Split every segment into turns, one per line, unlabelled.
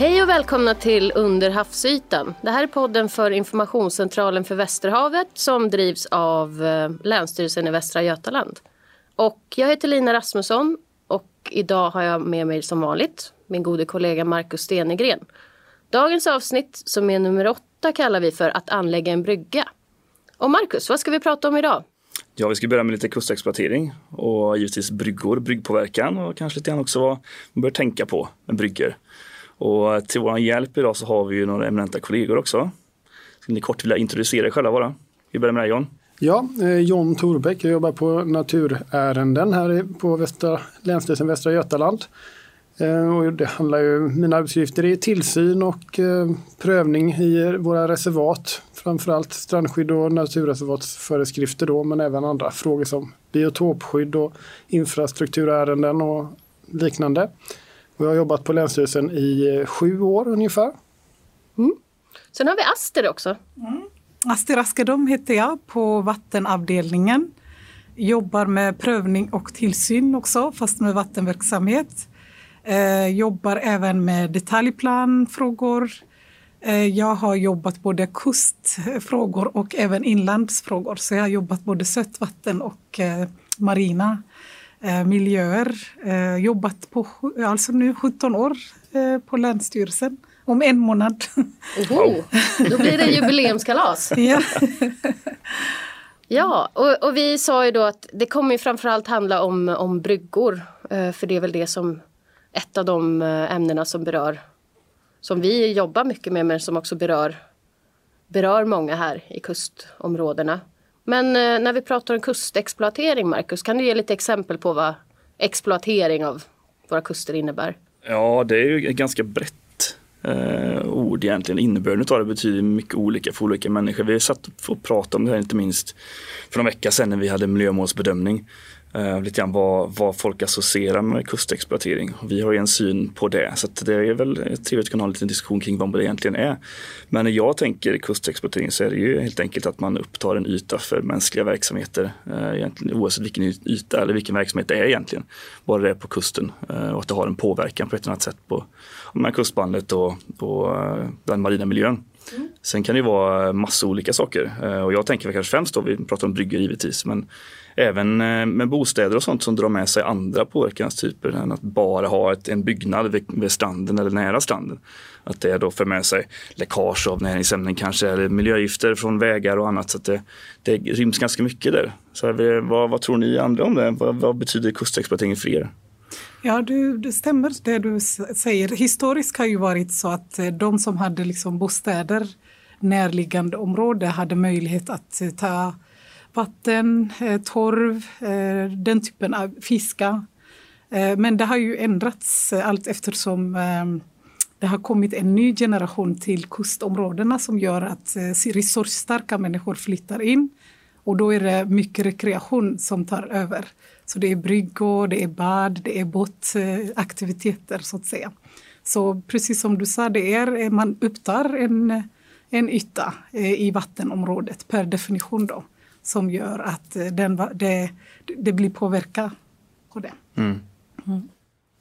Hej och välkomna till Under havsytan. Det här är podden för Informationscentralen för Västerhavet som drivs av eh, Länsstyrelsen i Västra Götaland. Och jag heter Lina Rasmusson och idag har jag med mig som vanligt min gode kollega Marcus Stenegren. Dagens avsnitt, som är nummer åtta, kallar vi för Att anlägga en brygga. Och Marcus, vad ska vi prata om idag?
Ja, vi ska börja med lite kustexploatering och givetvis bryggor, bryggpåverkan och kanske lite grann också vad man bör tänka på med bryggor. Och till vår hjälp idag så har vi ju några eminenta kollegor också. Skulle ni kort vilja introducera er själva bara? Vi börjar med dig John.
Ja, eh, John Torbäck. Jag jobbar på naturärenden här på Västra, Länsstyrelsen Västra Götaland. Eh, och det handlar ju, mina arbetsuppgifter är tillsyn och eh, prövning i våra reservat. Framförallt strandskydd och naturreservatsföreskrifter då, men även andra frågor som biotopskydd och infrastrukturärenden och liknande. Och jag har jobbat på Länsstyrelsen i eh, sju år ungefär.
Mm. Sen har vi Aster också.
Mm. Aster Askedom heter jag på vattenavdelningen. Jobbar med prövning och tillsyn också, fast med vattenverksamhet. Eh, jobbar även med detaljplanfrågor. Eh, jag har jobbat både kustfrågor och även inlandsfrågor. Så jag har jobbat både sötvatten och eh, marina miljöer. Eh, jobbat på alltså nu 17 år eh, på Länsstyrelsen. Om en månad.
Oho, då blir det jubileumskalas.
ja.
ja, och, och, vi sa ju då att det kommer ju framförallt handla om, om bryggor. Eh, för det är väl det som ett av de eh, ämnena som berör som vi jobbar mycket med men som också berör, berör många här i kustområdena. Men eh, när vi pratar om kustexploatering, Marcus, kan du ge lite exempel på vad exploatering av våra kuster innebär?
Ja, det är ju ett ganska brett eh, ord egentligen. Innebörden av det betyder mycket olika för olika människor. Vi satt och pratade om det här inte minst för några vecka sedan när vi hade miljömålsbedömning. Uh, lite grann vad, vad folk associerar med kustexploatering. Vi har ju en syn på det så det är väl trevligt att kunna ha en liten diskussion kring vad det egentligen är. Men när jag tänker kustexploatering så är det ju helt enkelt att man upptar en yta för mänskliga verksamheter. Uh, egentligen, oavsett vilken yta eller vilken verksamhet det är egentligen. Bara det är på kusten uh, och att det har en påverkan på ett eller annat sätt på, på kustbandet och, och den marina miljön. Mm. Sen kan det vara massa olika saker och jag tänker kanske främst då, vi pratar om bryggor givetvis, men även eh, med bostäder och sånt som drar med sig andra påverkanstyper än att bara ha ett, en byggnad vid, vid stranden eller nära stranden. Att det då för med sig läckage av näringsämnen kanske eller miljögifter från vägar och annat. Så det, det ryms ganska mycket där. Så eh, vad, vad tror ni andra om det? Vad, vad betyder kustexploatering för er?
Ja, du, det stämmer det du säger. Historiskt har ju varit så att eh, de som hade liksom bostäder närliggande område hade möjlighet att ta vatten, eh, torv, eh, den typen av fiska. Eh, men det har ju ändrats allt eftersom det har kommit en ny generation till kustområdena som gör att resursstarka människor flyttar in. Och då är det mycket rekreation som tar över. Så det är bryggor, det är bad, det är båtaktiviteter så att säga. Så precis som du sa, det är, man upptar en, en yta i vattenområdet per definition. Då som gör att eh, den, det, det blir påverkan på det. Mm.
Mm.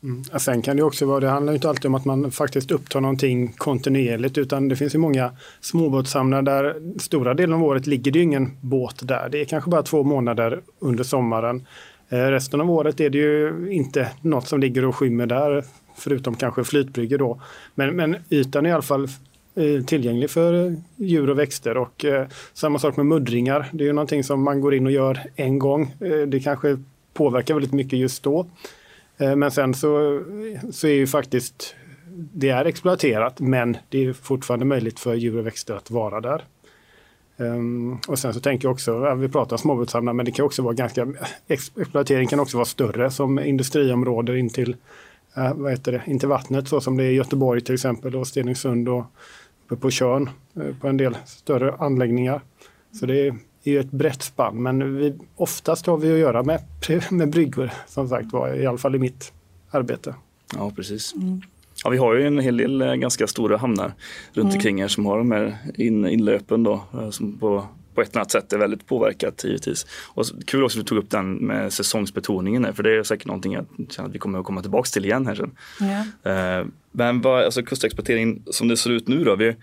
Mm. Sen kan det också vara, det handlar inte alltid om att man faktiskt upptar någonting kontinuerligt utan det finns ju många småbåtshamnar där stora delen av året ligger det ingen båt där. Det är kanske bara två månader under sommaren. Eh, resten av året är det ju inte något som ligger och skymmer där förutom kanske flytbryggor då. Men, men ytan är i alla fall Eh, tillgänglig för eh, djur och växter. Och eh, samma sak med muddringar. Det är ju någonting som man går in och gör en gång. Eh, det kanske påverkar väldigt mycket just då. Eh, men sen så, så är ju faktiskt det är exploaterat men det är fortfarande möjligt för djur och växter att vara där. Um, och sen så tänker jag också, vi pratar om småbåtshamnar men det kan också vara ganska, exploatering kan också vara större som industriområden in till, uh, vad heter det, in till vattnet så som det är i Göteborg till exempel och Stenungsund och uppe på Tjörn eh, på en del större anläggningar. Så det är ju ett brett spann men vi, oftast har vi att göra med, med bryggor som sagt var, i alla fall i mitt arbete.
Ja precis. Mm. Ja, vi har ju en hel del eh, ganska stora hamnar runt mm. omkring här som har de här in, inlöpen då, eh, som på, på ett eller annat sätt är väldigt påverkat givetvis. Och kul också att du tog upp den med säsongsbetoningen för det är säkert någonting jag känner att vi kommer att komma tillbaka till igen här sen. Ja. Men vad, alltså kustexploatering som det ser ut nu då. Vi,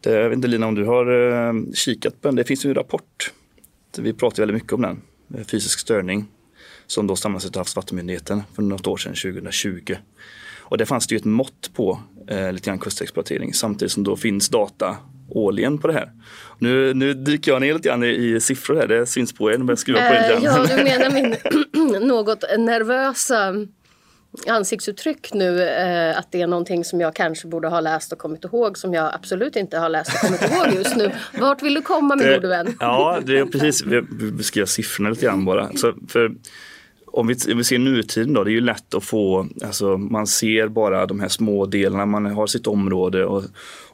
det, jag vet inte Lina om du har eh, kikat på den. Det finns ju en rapport. Vi pratar väldigt mycket om den. Fysisk störning. Som då sig till Havs och vattenmyndigheten för något år sedan, 2020. Och det fanns det ju ett mått på eh, lite grann kustexploatering samtidigt som då finns data årligen på det här. Nu, nu dyker jag ner lite grann i, i siffror här, det syns på er, jag skruva på
lite Ja, du menar min något nervösa ansiktsuttryck nu eh, att det är någonting som jag kanske borde ha läst och kommit ihåg som jag absolut inte har läst och kommit ihåg just nu. Vart vill du komma min gode vän?
Ja, det är precis, vi beskriver siffrorna lite grann bara. Så för, om vi, om vi ser nutiden då, det är ju lätt att få, alltså man ser bara de här små delarna, man har sitt område och,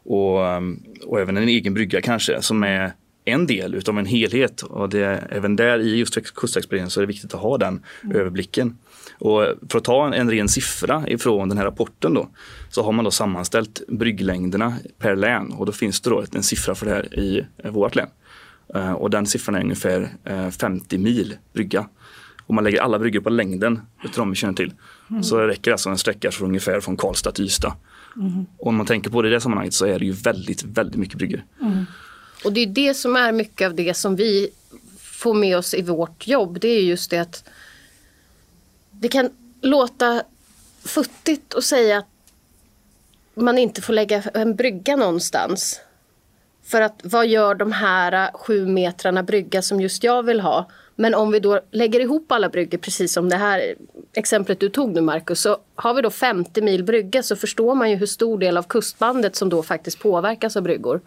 och, um, och även en egen brygga kanske som är en del utav en helhet och det, även där i just kustexperience så är det viktigt att ha den mm. överblicken. Och för att ta en, en ren siffra ifrån den här rapporten då så har man då sammanställt brygglängderna per län och då finns det då en siffra för det här i vårt län. Uh, och den siffran är ungefär uh, 50 mil brygga. Om man lägger alla bryggor på längden utav de känner till mm. så räcker alltså en sträcka från ungefär från Karlstad till Ystad. Mm. Och om man tänker på det i det sammanhanget så är det ju väldigt, väldigt mycket bryggor. Mm.
Och det är det som är mycket av det som vi får med oss i vårt jobb. Det är just det att det kan låta futtigt att säga att man inte får lägga en brygga någonstans. För att vad gör de här sju metrarna brygga som just jag vill ha? Men om vi då lägger ihop alla bryggor, precis som det här exemplet du tog nu Marcus, så har vi då 50 mil brygga så förstår man ju hur stor del av kustbandet som då faktiskt påverkas av bryggor.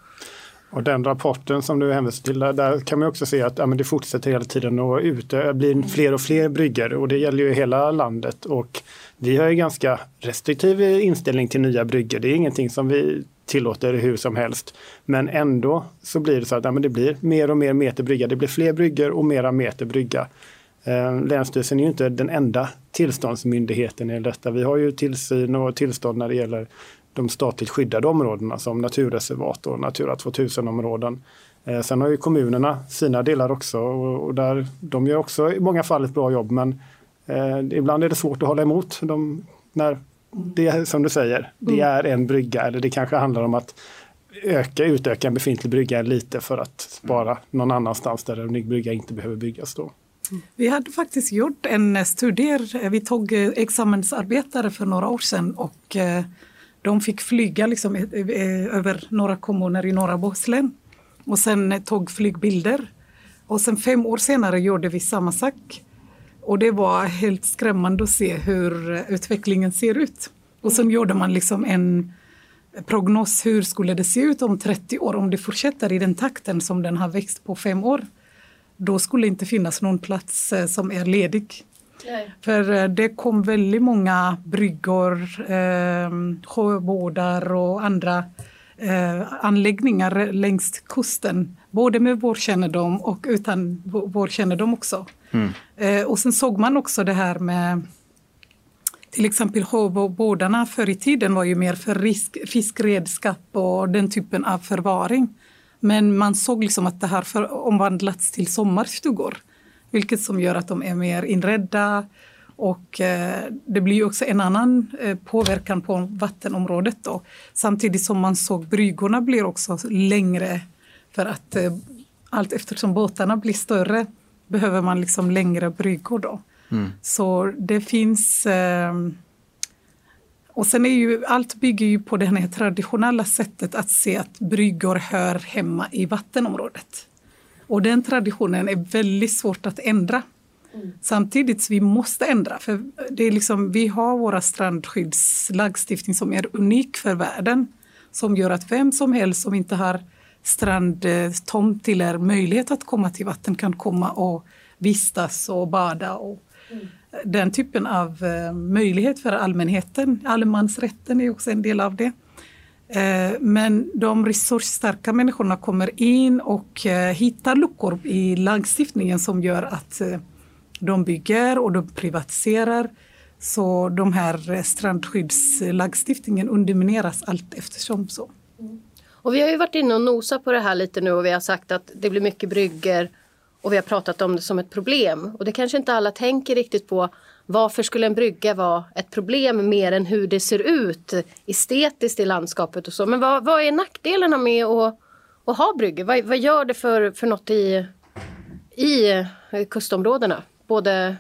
Och den rapporten som du hänvisar till, där, där kan man också se att ja, men det fortsätter hela tiden att ut, det blir fler och fler bryggor och det gäller ju hela landet. Och vi har ju ganska restriktiv inställning till nya bryggor. Det är ingenting som vi tillåter hur som helst. Men ändå så blir det så att ja, men det blir mer och mer meter brygga. Det blir fler bryggor och mera meter brygga. Eh, Länsstyrelsen är ju inte den enda tillståndsmyndigheten i detta. Vi har ju tillsyn och tillstånd när det gäller de statligt skyddade områdena som naturreservat och Natura 2000-områden. Eh, sen har ju kommunerna sina delar också och där, de gör också i många fall ett bra jobb men eh, ibland är det svårt att hålla emot de, när det är som du säger, det mm. är en brygga eller det kanske handlar om att öka, utöka en befintlig brygga lite för att spara någon annanstans där en ny brygga inte behöver byggas då.
Vi hade faktiskt gjort en studie, vi tog eh, examensarbetare för några år sedan och de fick flyga liksom över några kommuner i norra Bohuslän och sen tog flygbilder. Och sen fem år senare gjorde vi samma sak. Och det var helt skrämmande att se hur utvecklingen ser ut. Och sen gjorde man liksom en prognos, hur skulle det se ut om 30 år? Om det fortsätter i den takten som den har växt på fem år, då skulle det inte finnas någon plats eh, som är ledig. Nej. För eh, det kom väldigt många bryggor, eh, sjöbåtar och andra eh, anläggningar längs kusten. Både med vår kännedom och utan vår kännedom också. Mm. Eh, och sen såg man också det här med till exempel sjöbåtarna förr i tiden var ju mer för risk, fiskredskap och den typen av förvaring. Men man såg liksom att det här för, omvandlats till sommarstugor. Vilket som gör att de är mer inredda och eh, det blir också en annan eh, påverkan på vattenområdet då. Samtidigt som man såg bryggorna blir också längre för att eh, allt eftersom båtarna blir större behöver man liksom längre bryggor då. Mm. Så det finns eh, och sen är ju allt bygger ju på det här traditionella sättet att se att bryggor hör hemma i vattenområdet. Och den traditionen är väldigt svårt att ändra. Mm. Samtidigt vi måste ändra, för det är liksom, vi har våra strandskyddslagstiftning som är unik för världen. Som gör att vem som helst som inte har strandtomt eller möjlighet att komma till vatten kan komma och vistas och bada. Och mm. Den typen av uh, möjlighet för allmänheten, allemansrätten är också en del av det. Eh, men de resursstarka människorna kommer in och eh, hittar luckor i lagstiftningen som gör att eh, de bygger och de privatiserar. Så de här strandskyddslagstiftningen undermineras allt eftersom. Så.
Och vi har ju varit inne och nosat på det här lite nu och vi har sagt att det blir mycket brygger och vi har pratat om det som ett problem. Och det kanske inte alla tänker riktigt på varför skulle en brygga vara ett problem mer än hur det ser ut estetiskt i landskapet och så. Men vad, vad är nackdelarna med att, att ha bryggor? Vad, vad gör det för, för något i, i kustområdena? Både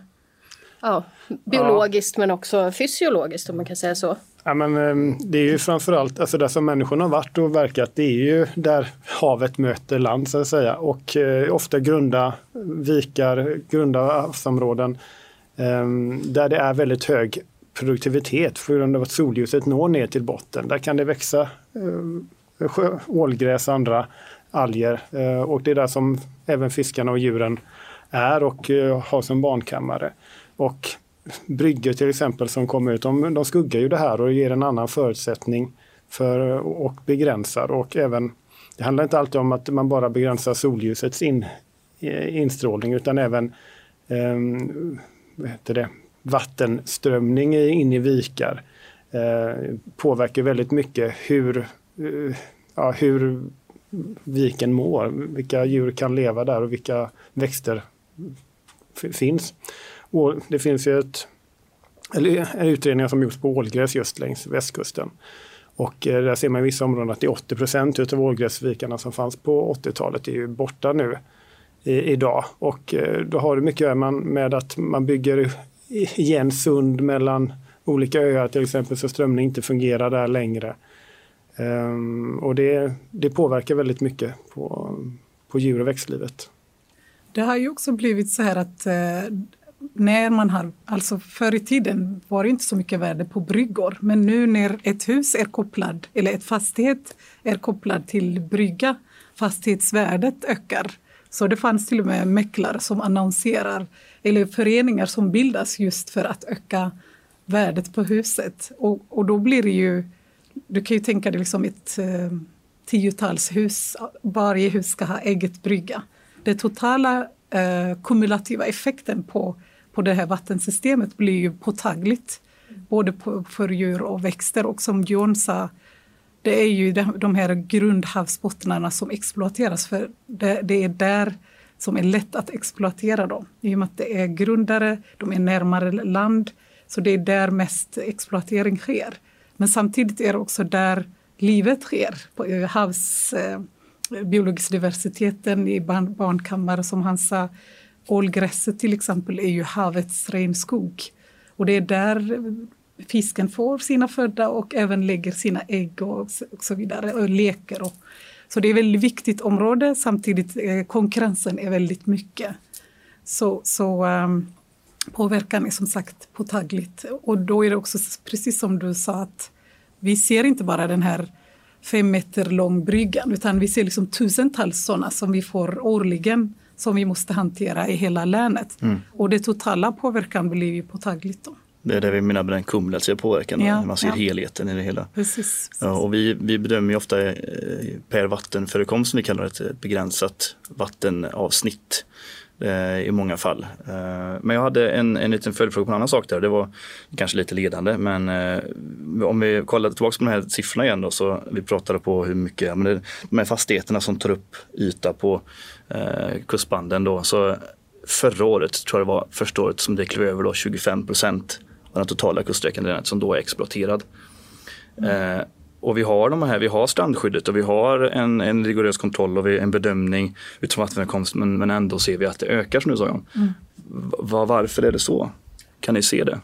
ja, biologiskt ja. men också fysiologiskt om man kan säga så.
Ja, men, ehm, det är ju framförallt, alltså där som människorna har varit och verkat, det är ju där havet möter land så att säga. Och eh, ofta grunda vikar, grunda havsområden eh, där det är väldigt hög produktivitet för grund av att solljuset når ner till botten. Där kan det växa eh, sjö, ålgräs och andra alger eh, och det är där som även fiskarna och djuren är och eh, har som barnkammare. Och bryggor till exempel som kommer ut, de, de skuggar ju det här och ger en annan förutsättning för, och begränsar. Och även, det handlar inte alltid om att man bara begränsar solljusets in, eh, instrålning utan även eh, vad heter det, vattenströmning in i vikar eh, påverkar väldigt mycket hur, eh, ja, hur viken mår, vilka djur kan leva där och vilka växter finns. Det finns ju ett, eller en utredning som gjorts på ålgräs just längs västkusten. Och eh, där ser man i vissa områden att det är 80 procent av ålgräsvikarna som fanns på 80-talet är ju borta nu i, idag. Och eh, då har det mycket att göra med att man bygger igen sund mellan olika öar till exempel så strömning inte fungerar där längre. Um, och det, det påverkar väldigt mycket på, på djur och växtlivet.
Det har ju också blivit så här att eh, när man har, alltså förr i tiden var det inte så mycket värde på bryggor, men nu när ett hus är kopplad, eller ett fastighet är kopplad till brygga, fastighetsvärdet ökar. Så det fanns till och med mäklare som annonserar, eller föreningar som bildas just för att öka värdet på huset. Och, och då blir det ju, du kan ju tänka dig liksom ett eh, tiotals hus, varje hus ska ha eget brygga. Det totala eh, kumulativa effekten på på det här vattensystemet blir ju påtagligt. Både på, för djur och växter. Och som John sa, det är ju de här grundhavsbottnarna som exploateras. För det, det, är där som är lätt att exploatera dem. I och med att det är grundare, de är närmare land. Så det är där mest exploatering sker. Men samtidigt är det också där livet sker. På eh, havs, eh, biologisk diversiteten i barn, barnkammare som han sa Ålgräset till exempel är ju havets regnskog. Och det är där fisken får sina föda och även lägger sina ägg och så vidare och leker. Och, så det är ett väldigt viktigt område samtidigt eh, konkurrensen är väldigt mycket. Så, så um, påverkan är som sagt påtagligt och då är det också precis som du sa att vi ser inte bara den här fem meter lång bryggan utan vi ser liksom tusentals sådana som vi får årligen som vi måste hantera i hela länet. Mm. Och det totala påverkan blir ju påtagligt då.
Det är det vi menar med den kumulativa påverkan, ja, man ser ja. helheten i det hela.
Precis, precis.
Ja, och vi, vi bedömer ofta eh, per vattenförekomst, som vi kallar det, ett begränsat vattenavsnitt Eh, i många fall. Eh, men jag hade en, en liten följdfråga på en annan sak där. Det var kanske lite ledande, men eh, om vi kollar tillbaka på de här siffrorna igen då, så vi pratade på hur mycket, men det, de här fastigheterna som tar upp yta på eh, kustbanden då. Så förra året tror jag det var första året som det klev över då 25 procent av den totala kuststräckan som då är exploaterad. Mm. Eh, och vi har de här, vi har strandskyddet och vi har en, en rigorös kontroll och en bedömning utifrån vattenförekomst men, men ändå ser vi att det ökar som du sa John. Mm. Var, varför är det så? Kan ni se det?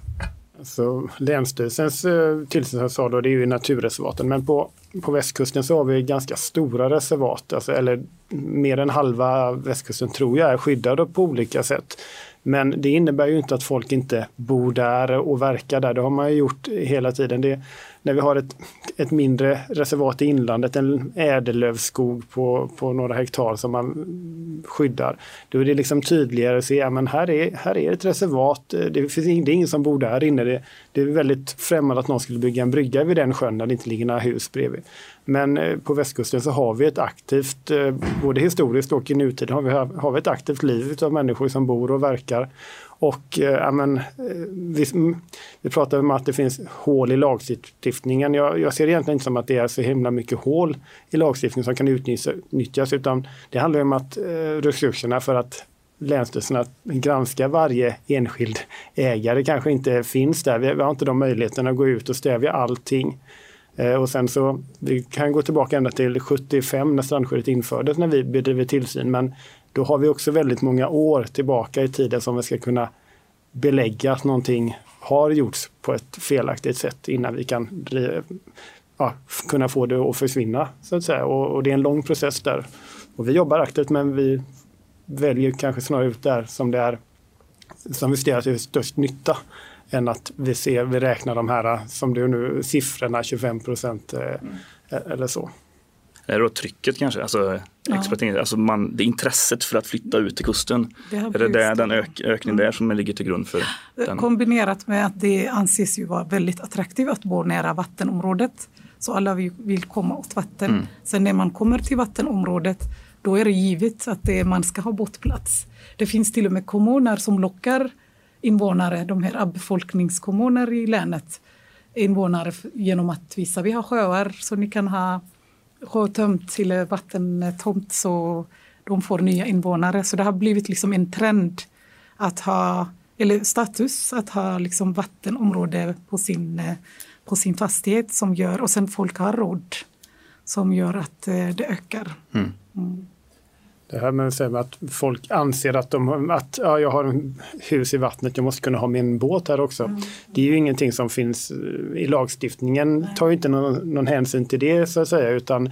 Så Länsstyrelsens eh, tillsynsansvar då, det är ju naturreservaten men på, på västkusten så har vi ganska stora reservat, alltså, eller mer än halva västkusten tror jag är skyddade på olika sätt. Men det innebär ju inte att folk inte bor där och verkar där. Det har man ju gjort hela tiden. Det, när vi har ett, ett mindre reservat i inlandet, en ädellövskog på, på några hektar som man skyddar, då är det liksom tydligare att se att ja, här, är, här är ett reservat. Det, finns, det är ingen som bor där inne. Det, det är väldigt främmande att någon skulle bygga en brygga vid den sjön när det inte ligger några hus bredvid. Men eh, på västkusten så har vi ett aktivt, eh, både historiskt och i nutid, har vi, har vi ett aktivt liv av människor som bor och verkar. Och eh, men, eh, vi, mm, vi pratar om att det finns hål i lagstiftningen. Jag, jag, ser egentligen inte som att det är så himla mycket hål i lagstiftningen som kan utnyttjas utan det handlar om att eh, resurserna för att länsstyrelserna granska varje enskild ägare kanske inte finns där. Vi har inte de möjligheterna att gå ut och stävja allting. Eh, och sen så, vi kan gå tillbaka ända till 75 när strandskyddet infördes när vi bedriver tillsyn. Men då har vi också väldigt många år tillbaka i tiden som vi ska kunna belägga att någonting har gjorts på ett felaktigt sätt innan vi kan ja, kunna få det att försvinna. Så att säga. Och, och, det är en lång process där. Och vi jobbar aktivt men vi väljer kanske snarare ut där som det är som vi ser är störst nytta än att vi, ser, vi räknar de här som du nu siffrorna 25 procent mm. eller så.
Är det då trycket kanske? Alltså, ja. alltså man, det intresset för att flytta ut till kusten. Det är det där, den ök, ökningen där som ligger till grund för den?
Kombinerat med att det anses ju vara väldigt attraktivt att bo nära vattenområdet. Så alla vill komma åt vatten. Mm. Sen när man kommer till vattenområdet då är det givet att det, man ska ha båtplats. Det finns till och med kommuner som lockar invånare, de här befolkningskommuner i länet, invånare genom att visa vi har sjöar så ni kan ha sjötömt eller vattentomt så de får nya invånare. Så det har blivit liksom en trend att ha, eller status att ha liksom vattenområde på sin, på sin fastighet som gör, och sen folk har råd som gör att eh, det ökar. Mm. Mm.
Det här med att folk anser att, de, att ja, jag har en hus i vattnet, jag måste kunna ha min båt här också. Mm. Det är ju ingenting som finns i lagstiftningen, Nej. tar inte någon, någon hänsyn till det så att säga, utan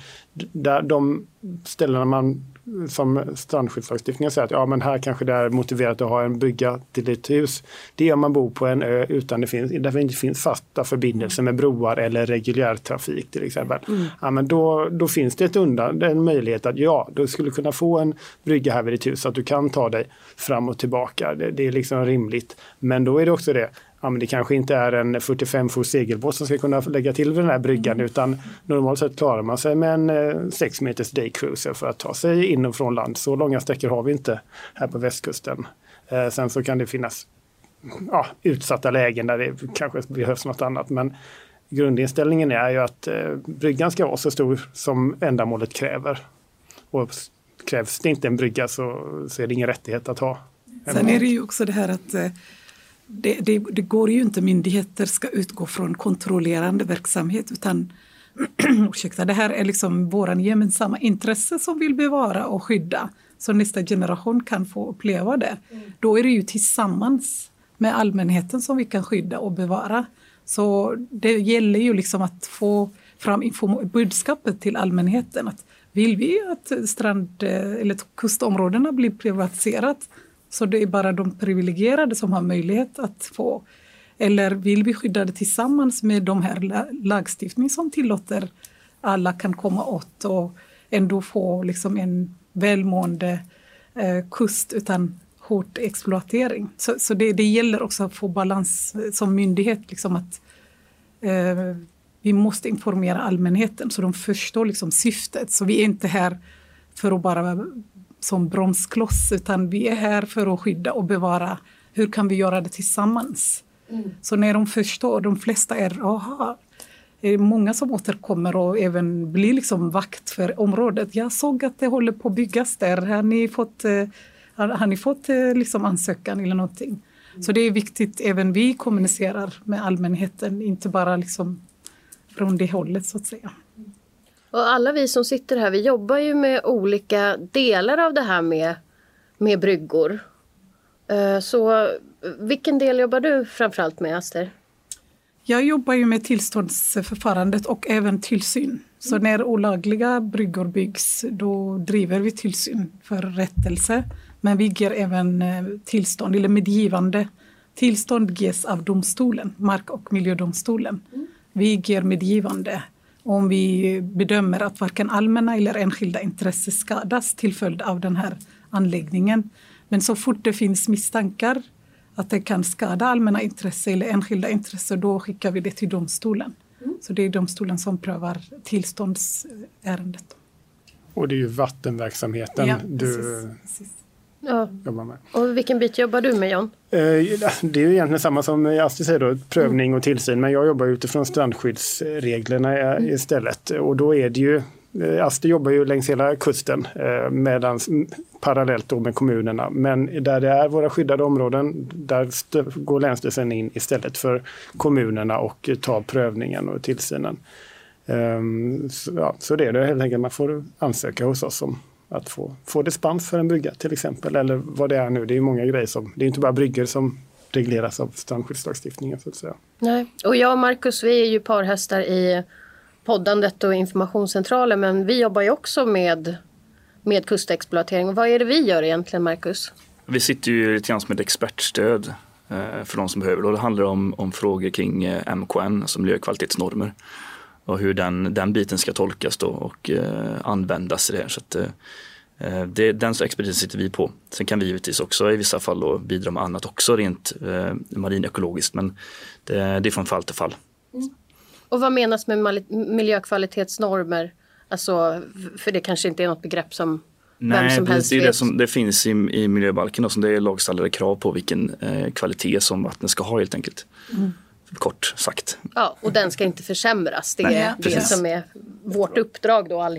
där de ställena man som strandskyddslagstiftningen säger att ja, men här kanske det är motiverat att ha en brygga till ett hus. Det är om man bor på en ö utan det finns, där det inte finns fasta förbindelser med broar eller reguljär trafik till exempel. Mm. Ja, men då, då finns det ett undan, en möjlighet att ja, du skulle kunna få en brygga här vid ditt hus så att du kan ta dig fram och tillbaka. Det, det är liksom rimligt. Men då är det också det, ja, men det kanske inte är en 45 fot segelbåt som ska kunna lägga till den här bryggan mm. utan normalt sett klarar man sig med en 6 eh, meters daycruiser för att ta sig in och från land. Så långa sträckor har vi inte här på västkusten. Eh, sen så kan det finnas ja, utsatta lägen där det kanske behövs något annat. Men grundinställningen är ju att eh, bryggan ska vara så stor som ändamålet kräver. Och krävs det inte en brygga så, så är det ingen rättighet att ha.
Sen är det ju också det här att eh, det, det, det, går ju inte myndigheter ska utgå från kontrollerande verksamhet utan ursäkta, det här är liksom våran gemensamma intresse som vill bevara och skydda så nästa generation kan få uppleva det. Mm. Då är det ju tillsammans med allmänheten som vi kan skydda och bevara. Så det gäller ju liksom att få fram budskapet till allmänheten att vill vi att strand eh, eller kustområdena blir privatiserat så det är bara de privilegierade som har möjlighet att få. Eller vill vi skydda det tillsammans med de här lagstiftning som tillåter alla kan komma åt och ändå få liksom en välmående eh, kust utan hård exploatering. Så, så det, det, gäller också att få balans eh, som myndighet, liksom att eh, vi måste informera allmänheten så de förstår liksom syftet. Så vi är inte här för att bara som bromskloss utan vi är här för att skydda och bevara. Hur kan vi göra det tillsammans? Mm. Så när de förstår, de flesta är, aha, är många som återkommer och även blir liksom vakt för området. Jag såg att det håller på att byggas där. Har ni fått, eh, har, har ni fått eh, liksom ansökan eller någonting? Mm. Så det är viktigt, även vi kommunicerar med allmänheten, inte bara liksom från det hållet så att säga.
Och alla vi som sitter här, vi jobbar ju med olika delar av det här med, med bryggor. Eh, så vilken del jobbar du framförallt med, Aster?
Jag jobbar ju med tillståndsförfarandet och även tillsyn. Så mm. när olagliga bryggor byggs, då driver vi tillsyn för rättelse. Men vi ger även eh, tillstånd, eller medgivande. Tillstånd ges av domstolen, Mark och miljödomstolen. Mm. Vi ger medgivande om vi bedömer att varken allmänna eller enskilda intressen skadas till följd av den här anläggningen. Men så fort det finns misstankar att det kan skada allmänna intressen eller enskilda intressen, då skickar vi det till domstolen. Mm. Så det är domstolen som prövar tillståndsärendet.
Och det är ju vattenverksamheten ja, du precis, precis.
Ja. jobbar med. Och vilken bit jobbar du med John?
Eh, det är ju egentligen samma som Astrid säger då, prövning och tillsyn. Men jag jobbar utifrån strandskyddsreglerna istället. Och då är det ju Eh, Aster jobbar ju längs hela kusten eh, medans, parallellt då med kommunerna. Men där det är våra skyddade områden, där går Länsstyrelsen in istället för kommunerna och tar prövningen och tillsynen. Um, så, ja, så det är det helt enkelt. Man får ansöka hos oss om att få, få dispens för en brygga till exempel. Eller vad det är nu. Det är många grejer som, det är inte bara bryggor som regleras av strandskyddslagstiftningen så att säga.
Nej, och jag och Marcus vi är ju parhästar i poddandet och informationscentralen men vi jobbar ju också med, med kustexploatering. Och vad är det vi gör egentligen Marcus?
Vi sitter ju lite grann som ett expertstöd eh, för de som behöver det. Det handlar om, om frågor kring eh, MKN, alltså miljökvalitetsnormer och hur den, den biten ska tolkas då och eh, användas i det här. Så att, eh, det, den expertisen sitter vi på. Sen kan vi givetvis också i vissa fall då bidra med annat också rent eh, marinekologiskt men det, det är från fall till fall. Mm.
Och vad menas med miljökvalitetsnormer? Alltså, för det kanske inte är något begrepp som Nej, vem som helst
det, är det, som, det finns i, i miljöbalken och som det är lagstadgade krav på vilken eh, kvalitet som vattnet ska ha helt enkelt. Mm. Kort sagt.
Ja, och den ska inte försämras. Det är Nej, det som är vårt uppdrag då,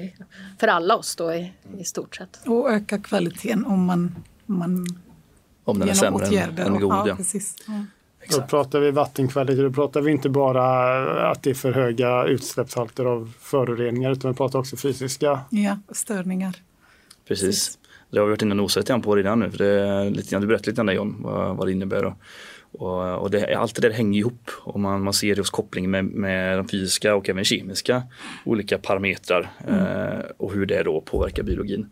för alla oss då i, i stort sett.
Och öka kvaliteten om man, man
om den är sämre än, än god. Ja, ja.
Precis. Ja.
Då pratar vi vattenkvalitet, då pratar vi inte bara att det är för höga utsläppshalter av föroreningar utan vi pratar också fysiska
ja, störningar.
Precis. Precis. Det har vi varit inne och nosat lite på redan nu. För det är lite grann, du berättade lite grann John vad, vad det innebär. Och, och, och det, allt det där hänger ihop och man, man ser det hos kopplingen med, med de fysiska och även kemiska olika parametrar mm. eh, och hur det då påverkar biologin.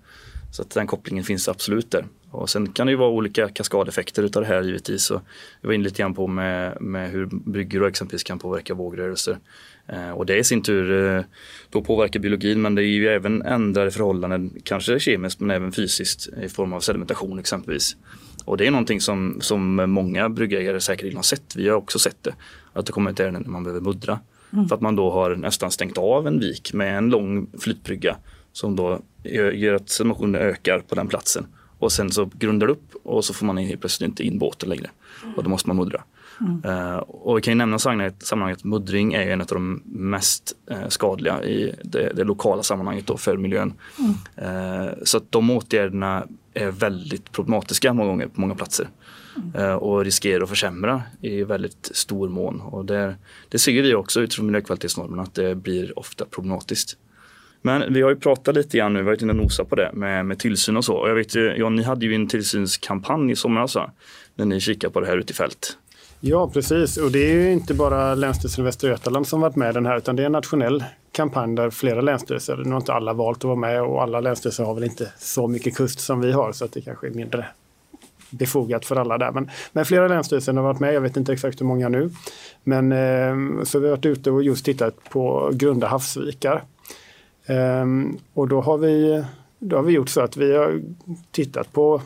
Så att den kopplingen finns absolut där. Och sen kan det ju vara olika kaskadeffekter utav det här givetvis. Och jag var inne lite grann på med, med hur bryggor exempelvis kan påverka vågrörelser. Eh, och det i sin tur eh, då påverkar biologin men det är ju även ändrade förhållanden, kanske kemiskt men även fysiskt i form av sedimentation exempelvis. Och det är någonting som, som många bryggägare säkert har sett. Vi har också sett det. Att det kommer ett ärende när man behöver muddra. Mm. För att man då har nästan stängt av en vik med en lång flytbrygga som då gör att sedimentionen ökar på den platsen. Och sen så grundar det upp och så får man helt plötsligt inte in båten längre. Och då måste man muddra. Mm. Uh, och vi kan ju nämna sammanhanget, sammanhanget muddring är en av de mest uh, skadliga i det, det, lokala sammanhanget då för miljön. Mm. Uh, så att de åtgärderna är väldigt problematiska många gånger på många platser. Mm. och riskerar att försämra i väldigt stor mån. Och det, det ser vi också utifrån miljökvalitetsnormerna att det blir ofta problematiskt. Men vi har ju pratat lite grann nu, vi har varit inne och nosat på det med, med tillsyn och så. Och jag vet ju, ja, ni hade ju en tillsynskampanj i somras när ni kikade på det här ute i fält.
Ja, precis. Och det är ju inte bara Länsstyrelsen i Västra Götaland som varit med i den här, utan det är en nationell kampanj där flera länsstyrelser, nu har inte alla valt att vara med och alla länsstyrelser har väl inte så mycket kust som vi har så att det kanske är mindre befogat för alla där. Men, men flera länsstyrelser har varit med, jag vet inte exakt hur många nu. Men eh, så vi har varit ute och just tittat på grunda havsvikar. Ehm, och då har, vi, då har vi gjort så att vi har tittat på,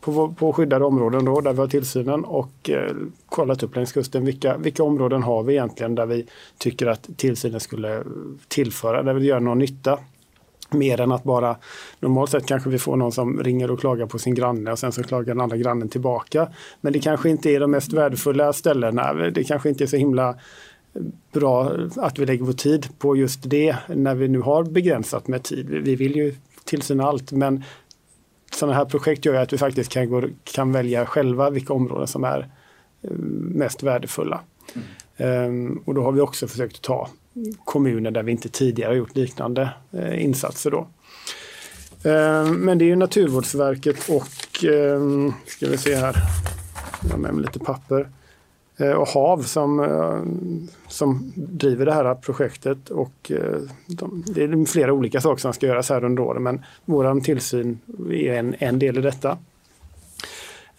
på, på skyddade områden då, där vi har tillsynen och eh, kollat upp längs kusten vilka, vilka områden har vi egentligen där vi tycker att tillsynen skulle tillföra, där vi gör någon nytta. Mer än att bara, normalt sett kanske vi får någon som ringer och klagar på sin granne och sen så klagar den andra grannen tillbaka. Men det kanske inte är de mest värdefulla ställena. Det kanske inte är så himla bra att vi lägger vår tid på just det när vi nu har begränsat med tid. Vi vill ju tillsyna allt men sådana här projekt gör att vi faktiskt kan, gå, kan välja själva vilka områden som är eh, mest värdefulla. Mm. Um, och då har vi också försökt ta kommuner där vi inte tidigare gjort liknande uh, insatser. Då. Um, men det är ju Naturvårdsverket och, um, ska vi se här, jag har med mig lite papper. Eh, och HAV som, eh, som driver det här projektet. Och eh, de, det är flera olika saker som ska göras här under året men vår tillsyn är en, en del i detta.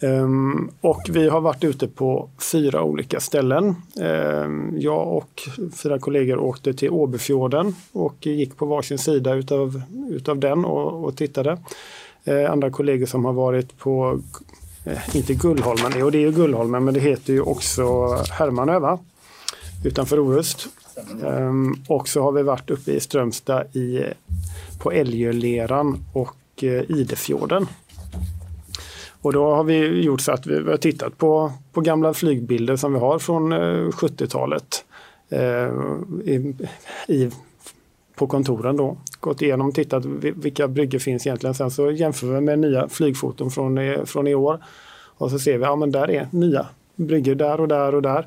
Um, och vi har varit ute på fyra olika ställen. Um, jag och fyra kollegor åkte till Åbyfjorden och gick på varsin sida utav, utav den och, och tittade. Uh, andra kollegor som har varit på Eh, inte Gullholmen, jo det är ju Gullholmen men det heter ju också Hermanö va? Utanför Orust. Um, och så har vi varit uppe i Strömstad i, på Älgöleran och uh, Idefjorden. Och då har vi gjort så att vi har tittat på, på gamla flygbilder som vi har från eh, uh, 70-talet uh, ehm, i, i, på kontoren då. gått igenom och tittat vilka bryggor finns egentligen. Sen så jämför vi med nya flygfoton från, från i år. Och så ser vi, ja men där är nya bryggor där och där och där.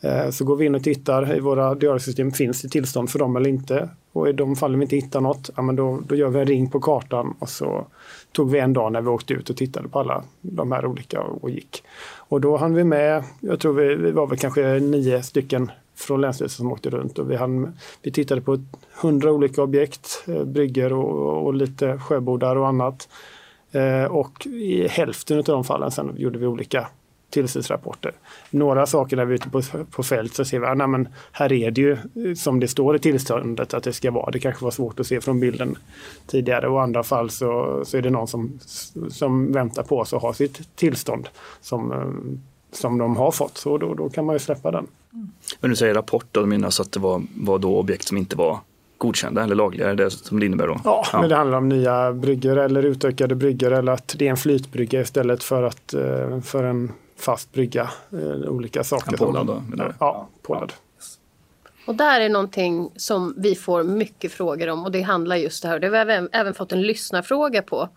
Eh, så går vi in och tittar i våra diariesystem, finns det tillstånd för dem eller inte? Och i de fallen vi inte hittar något, ja, men då, då gör vi en ring på kartan och så tog vi en dag när vi åkte ut och tittade på alla de här olika och gick. Och då hann vi med, jag tror vi, vi var väl kanske nio stycken från Länsstyrelsen som åkte runt och vi, hann, vi tittade på hundra olika objekt, eh, brygger och, och lite sjöbodar och annat. Eh, och i hälften av de fallen sen gjorde vi olika tillsynsrapporter. Några saker när vi är ute på, på fält så ser vi ah, att här är det ju eh, som det står i tillståndet att det ska vara. Det kanske var svårt att se från bilden tidigare och i andra fall så, så är det någon som, som väntar på oss och har sitt tillstånd som, som de har fått. Så då, då kan man ju släppa den.
Men du säger rapport, då alltså att det var, var då objekt som inte var godkända eller lagliga? Är det som det innebär då?
Ja, ja, men det handlar om nya bryggor eller utökade bryggor eller att det är en flytbrygga istället för, att, eh, för en fast brygga. Eh, olika saker. En
pålad då?
Ja, ja, pålad.
Och där är någonting som vi får mycket frågor om och det handlar just det här. Det har vi även, även fått en lyssnarfråga på.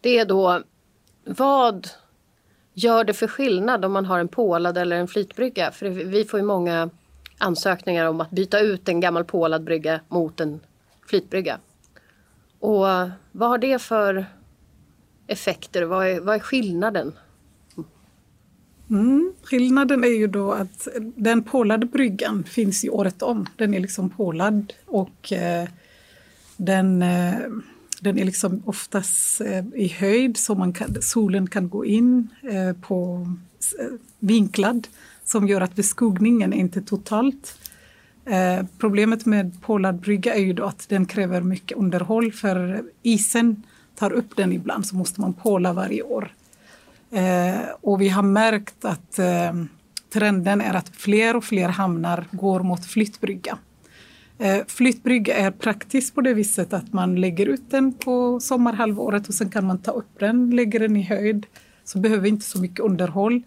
Det är då vad gör det för skillnad om man har en pålad eller en flytbrygga? För vi får ju många ansökningar om att byta ut en gammal pålad brygga mot en flytbrygga. Och vad har det för effekter? Vad är, vad är skillnaden?
Mm, skillnaden är ju då att den pålade bryggan finns ju året om. Den är liksom pålad och eh, den, eh, den är liksom oftast eh, i höjd så man kan, solen kan gå in eh, på eh, vinklad som gör att beskuggningen är inte totalt. Eh, problemet med pålad brygga är ju då att den kräver mycket underhåll för isen tar upp den ibland så måste man påla varje år. Eh, och vi har märkt att eh, trenden är att fler och fler hamnar går mot flyttbrygga. Eh, flyttbrygga är praktiskt på det viset att man lägger ut den på sommarhalvåret och sen kan man ta upp den, lägger den i höjd. Så behöver inte så mycket underhåll.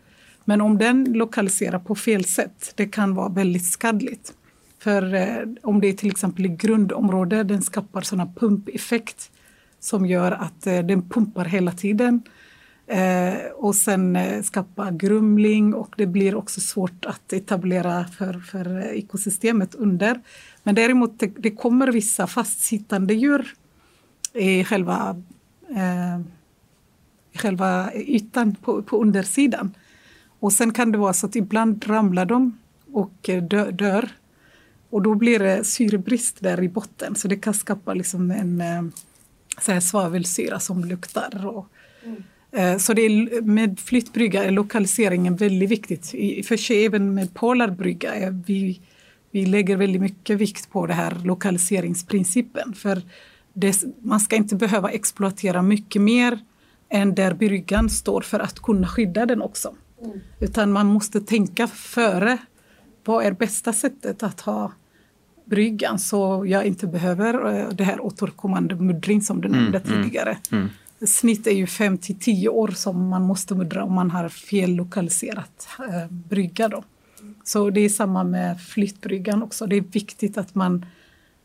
Men om den lokaliserar på fel sätt, det kan vara väldigt skadligt. För eh, om det är till exempel i grundområde, den skapar sådana pumpeffekt som gör att eh, den pumpar hela tiden. Eh, och sen eh, skapa grumling och det blir också svårt att etablera för, för eh, ekosystemet under. Men däremot det, det kommer vissa fastsittande djur i själva, eh, själva ytan på, på undersidan. Och sen kan det vara så att ibland ramlar de och eh, dö, dör. Och då blir det syrebrist där i botten så det kan skapa liksom en eh, så här svavelsyra som luktar. Och, mm. Eh, så det är, med flyttbrygga är lokaliseringen väldigt viktigt. I för sig även med polarbrygga är vi, vi lägger väldigt mycket vikt på det här lokaliseringsprincipen. För det, man ska inte behöva exploatera mycket mer än där bryggan står för att kunna skydda den också. Mm. Utan man måste tänka före. Vad är bästa sättet att ha bryggan så jag inte behöver eh, det här återkommande muddring som du nämnde mm, mm tidigare. Mm. Snitt är ju 5 till 10 år som man måste muddra om man har fel lokaliserat eh, brygga. Då. Så det är samma med flyttbryggan också. Det är viktigt att man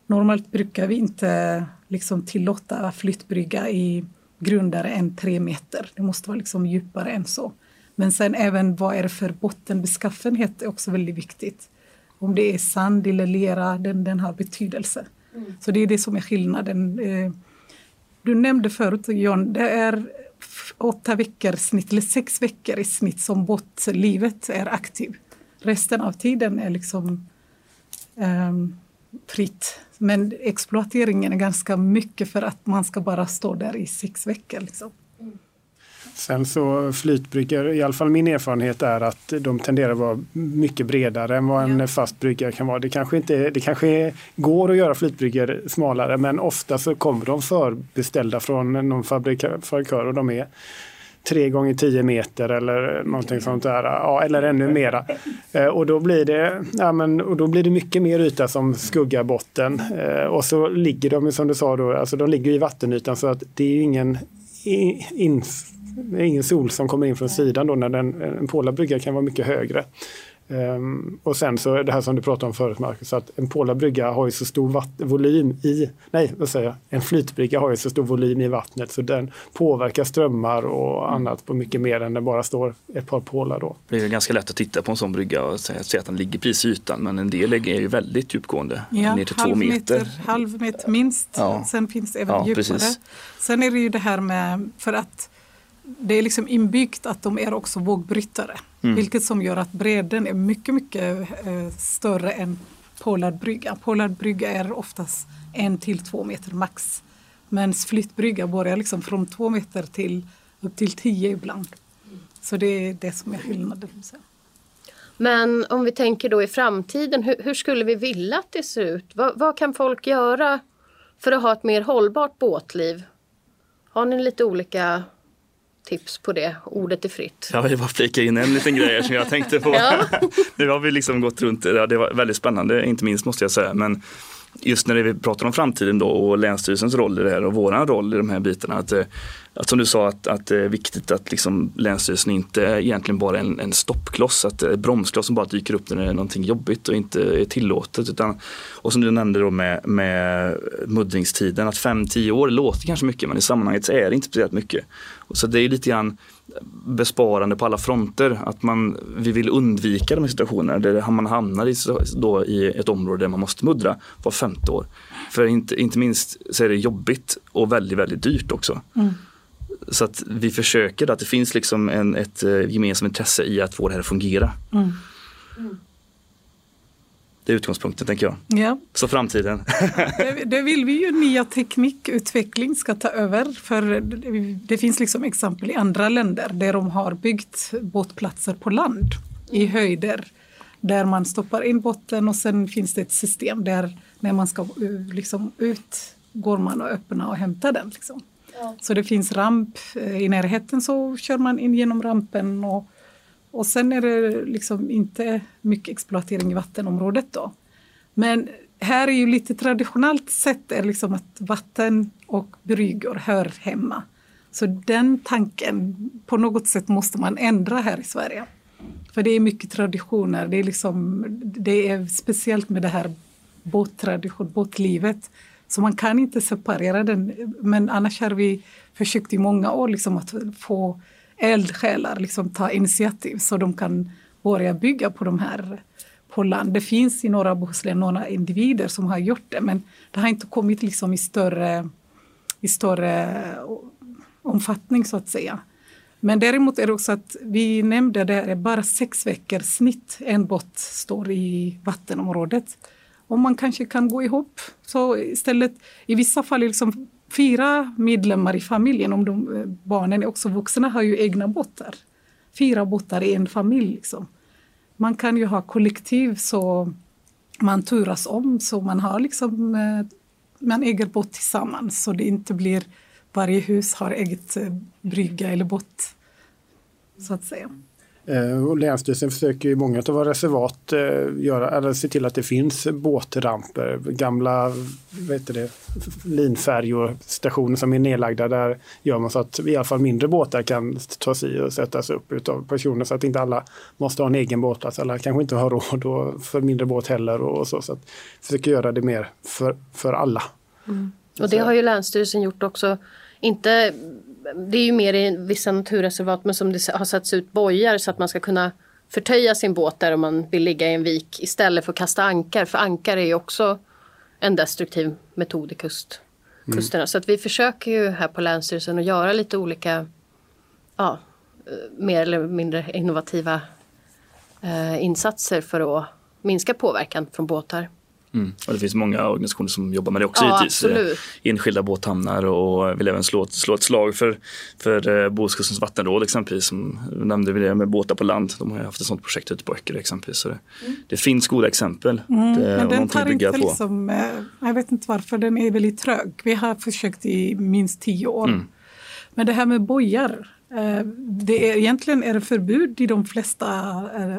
Normalt brukar vi inte liksom tillåta flyttbrygga i grundare än tre meter. Det måste vara liksom djupare än så. Men sen även vad är det för bottenbeskaffenhet är också väldigt viktigt. Om det är sand eller lera, den, den har betydelse. Mm. Så det är det som är skillnaden. Eh, du nämnde förut John, det är åtta veckor snitt, eller sex veckor i snitt som båtlivet är aktiv. Resten av tiden är liksom um, fritt. Men exploateringen är ganska mycket för att man ska bara stå där i sex veckor. Liksom.
Sen så flytbryggor, i alla fall min erfarenhet är att de tenderar att vara mycket bredare än vad en ja. fast bryggare kan vara. Det kanske, inte, det kanske går att göra flytbryggor smalare men ofta så kommer de förbeställda från någon fabrikör och de är tre gånger tio meter eller någonting sånt där. Ja, eller ännu mera. Eh, och då blir det, ja, men, och då blir det mycket mer yta som skuggar botten. Eh, och så ligger de, som du sa, då, alltså de ligger i vattenytan så att det är ingen in, ingen sol som kommer in från sidan då när den, en polabrygga kan vara mycket högre. Um, och sen så det här som du pratade om förut Marcus, att en pålarbrygga har ju så stor volym i, nej vad säger jag, en flytbrygga har ju så stor volym i vattnet så den påverkar strömmar och mm. annat på mycket mer än det bara står ett par pålar då.
Det är ganska lätt att titta på en sån brygga och säga, säga att den ligger precis i ytan men en del är ju väldigt djupgående, ja, ner till två meter. meter.
Halv meter minst, ja. sen finns det även ja, djupare. Precis. Sen är det ju det här med, för att det är liksom inbyggt att de är också vågbrytare. Mm. Vilket som gör att bredden är mycket, mycket eh, större än Pollardbrygga. Pollardbrygga är oftast en till två meter max. Men flyttbrygga börjar liksom från två meter till upp till tio ibland. Så det är det som är skillnaden.
Men om vi tänker då i framtiden, hur, hur skulle vi vilja att det ser ut? Vad, vad, kan folk göra för att ha ett mer hållbart båtliv? Har ni lite olika tips på det. Ordet är fritt.
Jag vill bara flika in en liten grej som jag tänkte på. ja. nu har vi liksom gått runt, det var väldigt spännande, inte minst måste jag säga. Men just när vi pratar om framtiden då och Länsstyrelsens roll i det här och våran roll i de här bitarna. Att, eh, att som du sa att, att det är viktigt att liksom Länsstyrelsen inte är egentligen bara en, en stoppkloss, att det är bromskloss som bara dyker upp när det är någonting jobbigt och inte är tillåtet. Utan, och som du nämnde då med, med muddringstiden, att 5-10 år låter kanske mycket men i sammanhanget så är det inte speciellt mycket. Och så det är lite grann besparande på alla fronter. Att man, vi vill undvika de här situationerna där man hamnar i, då, i ett område där man måste muddra var femte år. För inte, inte minst så är det jobbigt och väldigt, väldigt dyrt också. Mm. Så att vi försöker att det finns liksom en, ett eh, gemensamt intresse i att få det här att fungera. Mm. Mm. Det är utgångspunkten tänker jag.
Ja.
Så framtiden.
det, det, vill vi ju nya teknikutveckling ska ta över. För det, det, finns liksom exempel i andra länder där de har byggt båtplatser på land i höjder. Där man stoppar in båten och sen finns det ett system där när man ska liksom ut går man och öppnar och hämtar den. Liksom. Ja. Så det finns ramp i närheten så kör man in genom rampen och och sen är det liksom inte mycket exploatering i vattenområdet då. Men här är ju lite traditionellt sett är liksom att vatten och bryggor hör hemma. Så den tanken, på något sätt måste man ändra här i Sverige. För det är mycket traditioner, det är, liksom, det är speciellt med det här båttradition, båtlivet. Så man kan inte separera den. Men annars har vi försökt i många år liksom att få eldsjälar liksom ta initiativ så de kan börja bygga på de här på land. Det finns i norra Bohuslän några individer som har gjort det men det har inte kommit liksom i, större, i större omfattning så att säga. Men däremot är det också att vi nämnde det är bara sex veckor snitt en båt står i vattenområdet. Och man kanske kan gå ihop. Så istället, i vissa fall liksom fyra medlemmar i familjen, om de, eh, barnen är också vuxna, har ju egna båtar. Fyra båtar i en familj. Liksom. Man kan ju ha kollektiv så man turas om så man har liksom eh, man äger båt tillsammans så det inte blir varje hus har eget eh, brygga eller båt så att säga.
Eh, och Länsstyrelsen försöker i många av våra reservat eh, göra, eller se till att det finns båtramper, gamla vet det, linfärjor, stationer som är nedlagda. Där gör man så att i alla fall mindre båtar kan tas i och sättas upp av personer så att inte alla måste ha en egen båtplats. Alla kanske inte har råd för mindre båt heller. Och så, så att försöker göra det mer för, för alla.
Mm. Och det har ju Länsstyrelsen gjort också. Inte det är ju mer i vissa naturreservat men som det har satts ut bojar så att man ska kunna förtöja sin båt där om man vill ligga i en vik istället för att kasta ankar. För ankar är ju också en destruktiv metod i kust, mm. kusterna. Så att vi försöker ju här på Länsstyrelsen att göra lite olika ja, eh, mer eller mindre innovativa eh, insatser för att minska påverkan från båtar.
Mm. Och det finns många organisationer som jobbar med det också ja, givetvis. Absolut. Enskilda båthamnar och vill även slå, slå ett slag för, för eh, Bohuskustens vattenråd exempelvis. Som nämnde vi det med båtar på land. De har haft ett sånt projekt ute på Öckerö exempelvis. Så det, mm. det, finns goda exempel.
Mm. Det, Men den tar inte liksom, eh, jag vet inte varför, den är väldigt trög. Vi har försökt i minst tio år. Mm. Men det här med bojar, eh, det är, egentligen är det förbud i de flesta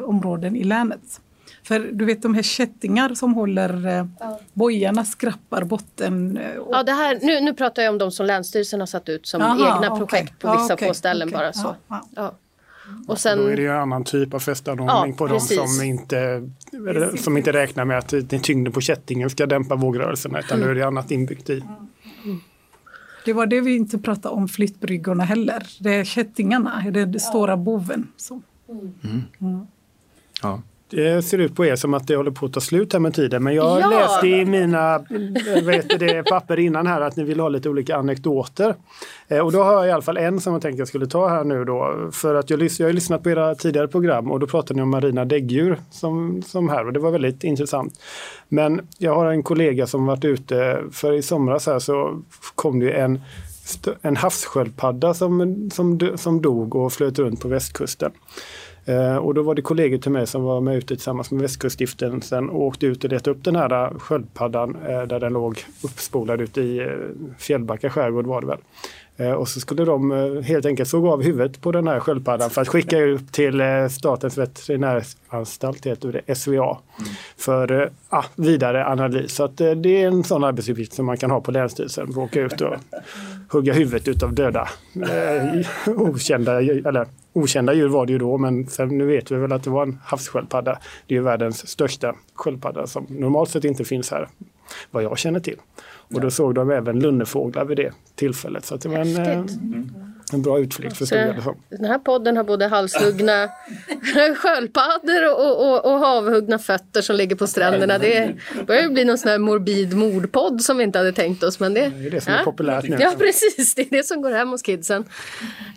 områden i länet. För du vet de här kättingar som håller eh, ja. bojarna skrappar botten.
Eh, och... Ja, det här, nu, nu pratar jag om de som Länsstyrelsen har satt ut som Aha, egna projekt okay. på vissa ja, okay, få ställen okay. bara. så. Ja, Och sen,
Då är det ju en annan typ av fästanordning
Ja,
på
precis.
de som inte, som inte räknar med att den tyngden på kättingen ska dämpa vågrörelserna utan
Mm.
då är det annat inbyggt i.
Det var det vi inte pratade om flyttbryggorna heller. Det är kättingarna, det är den stora boven. Så.
Ja.
Det ser ut på er som att det håller på att ta slut här med tiden men jag
Ja.
läste i mina eh, vet det, papper innan här att ni vill ha lite olika anekdoter. Eh, och då har jag i alla fall en som jag tänkte jag skulle ta här nu då. För att jag, jag har lyssnat på era tidigare program och då pratade ni om marina däggdjur som, som här och det var väldigt intressant. Men jag har en kollega som varit ute, för i somras här så kom det en en havssköldpadda som, som, som dog och flöt runt på västkusten. Eh, och då var det kollegor till mig som var med ute tillsammans med Västkuststiftelsen och åkte ut och letade upp den här eh, sköldpaddan eh, där den låg uppspolad ute i Fjällbacka skärgård var det väl. Och så skulle de helt enkelt såga av huvudet på den här sköldpaddan för att skicka ut till Statens veterinäranstalt, heter det, SVA, för ah, vidare analys. Så att, det är en sån arbetsuppgift som man kan ha på Länsstyrelsen, att åka ut och hugga huvudet utav döda eh, okända, eller okända djur var det ju då, men sen, nu vet vi väl att det var en havssköldpadda. Det är ju världens största sköldpadda som normalt sett inte finns här, vad jag känner till. Och då såg de även lunnefåglar vid det tillfället. Så det var en, eh,
Häftigt.
En bra utflykt förstod jag det som.
den här podden har både halshuggna sköldpaddor och, och, och havhuggna fötter som ligger på stränderna. Det börjar ju bli någon sån här morbid mordpodd som vi inte hade tänkt oss. Men det,
Det är det som är populärt nu.
Ja, precis. Det är det som går hem hos kidsen.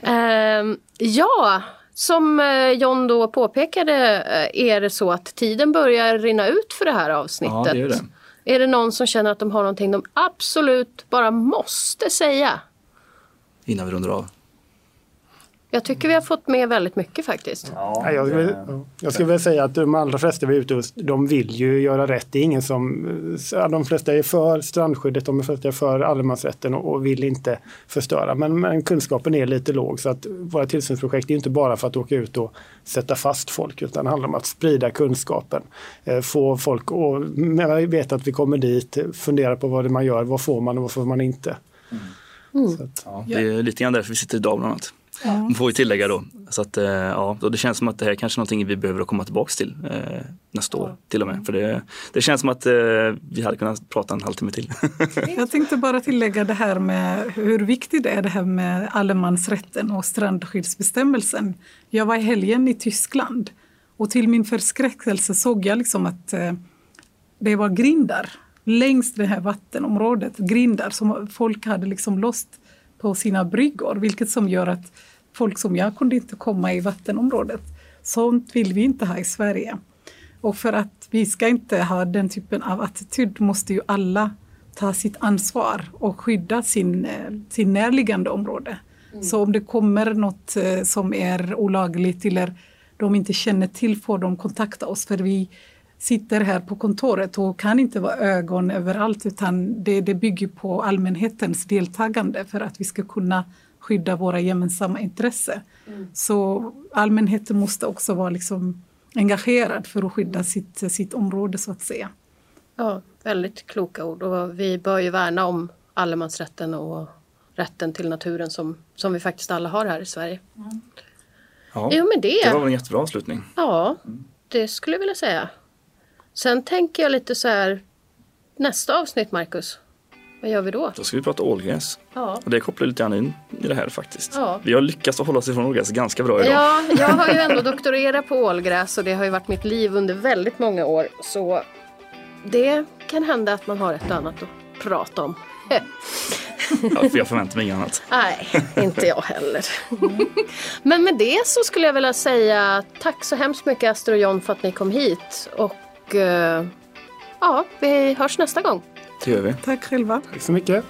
Ehm, ja, som eh, John då påpekade eh, är det så att tiden börjar rinna ut för det här avsnittet.
Ja, det är det.
Är det någon som känner att de har någonting de absolut bara måste säga?
Innan vi rundar av.
Jag tycker vi har fått med väldigt mycket faktiskt.
Ja, jag, skulle, ja. jag skulle väl säga att de allra flesta vi är ute hos, de vill ju göra rätt. Det är ingen som, de flesta är för strandskyddet, de flesta är för allemansrätten och, och vill inte förstöra. Men, men kunskapen är lite låg så att våra tillsynsprojekt är inte bara för att åka ut och sätta fast folk utan det handlar om att sprida kunskapen. Eh, få folk att veta att vi kommer dit, fundera på vad det man gör, vad får man och vad får man inte. Så att,
Ja, det är lite grann därför vi sitter idag bland annat. Man får vi tillägga då. Så att, eh, ja, och det känns som att det här är kanske är någonting vi behöver komma tillbaka till eh, nästa år till och med. För det, det känns som att eh, vi hade kunnat prata en halvtimme till.
Jag tänkte bara tillägga det här med hur viktigt det är det här med allemansrätten och strandskyddsbestämmelsen. Jag var i helgen i Tyskland och till min förskräckelse såg jag liksom att eh, det var grindar längs det här vattenområdet. Grindar som folk hade liksom låst på sina bryggor, vilket som gör att folk som jag kunde inte komma i vattenområdet. Sånt vill vi inte ha i Sverige. Och för att vi ska inte ha den typen av attityd måste ju alla ta sitt ansvar och skydda sin, eh, sin närliggande område. Så om det kommer något eh, som är olagligt eller de inte känner till får de kontakta oss för vi sitter här på kontoret och kan inte vara ögon överallt utan det, det bygger på allmänhetens deltagande för att vi ska kunna skydda våra gemensamma intressen. Så allmänheten måste också vara liksom engagerad för att skydda sitt, sitt område så att säga.
Ja, väldigt kloka ord. Och vi bör ju värna om allemansrätten och rätten till naturen som, som vi faktiskt alla har här i Sverige.
Ja,
Jo, men
det var
det.
väl en jättebra avslutning.
Ja, det skulle jag vilja säga. Sen tänker jag lite så här. Nästa avsnitt, Marcus. Vad gör vi då?
Då ska vi prata ålgräs.
Ja.
Och det kopplar lite grann in i det här faktiskt.
Ja.
Vi har lyckats att hålla oss ifrån ålgräs ganska bra idag.
Ja, jag har ju ändå doktorerat på ålgräs och det har ju varit mitt liv under väldigt många år. Så det kan hända att man har ett annat att prata om.
Ja, för jag förväntar mig inget annat.
Nej, inte jag heller. Men med det så skulle jag vilja säga tack så hemskt mycket Astrid och John för att ni kom hit. Och eh, ja, vi hörs nästa gång.
Det gör vi.
Tack själva.
tack så mycket.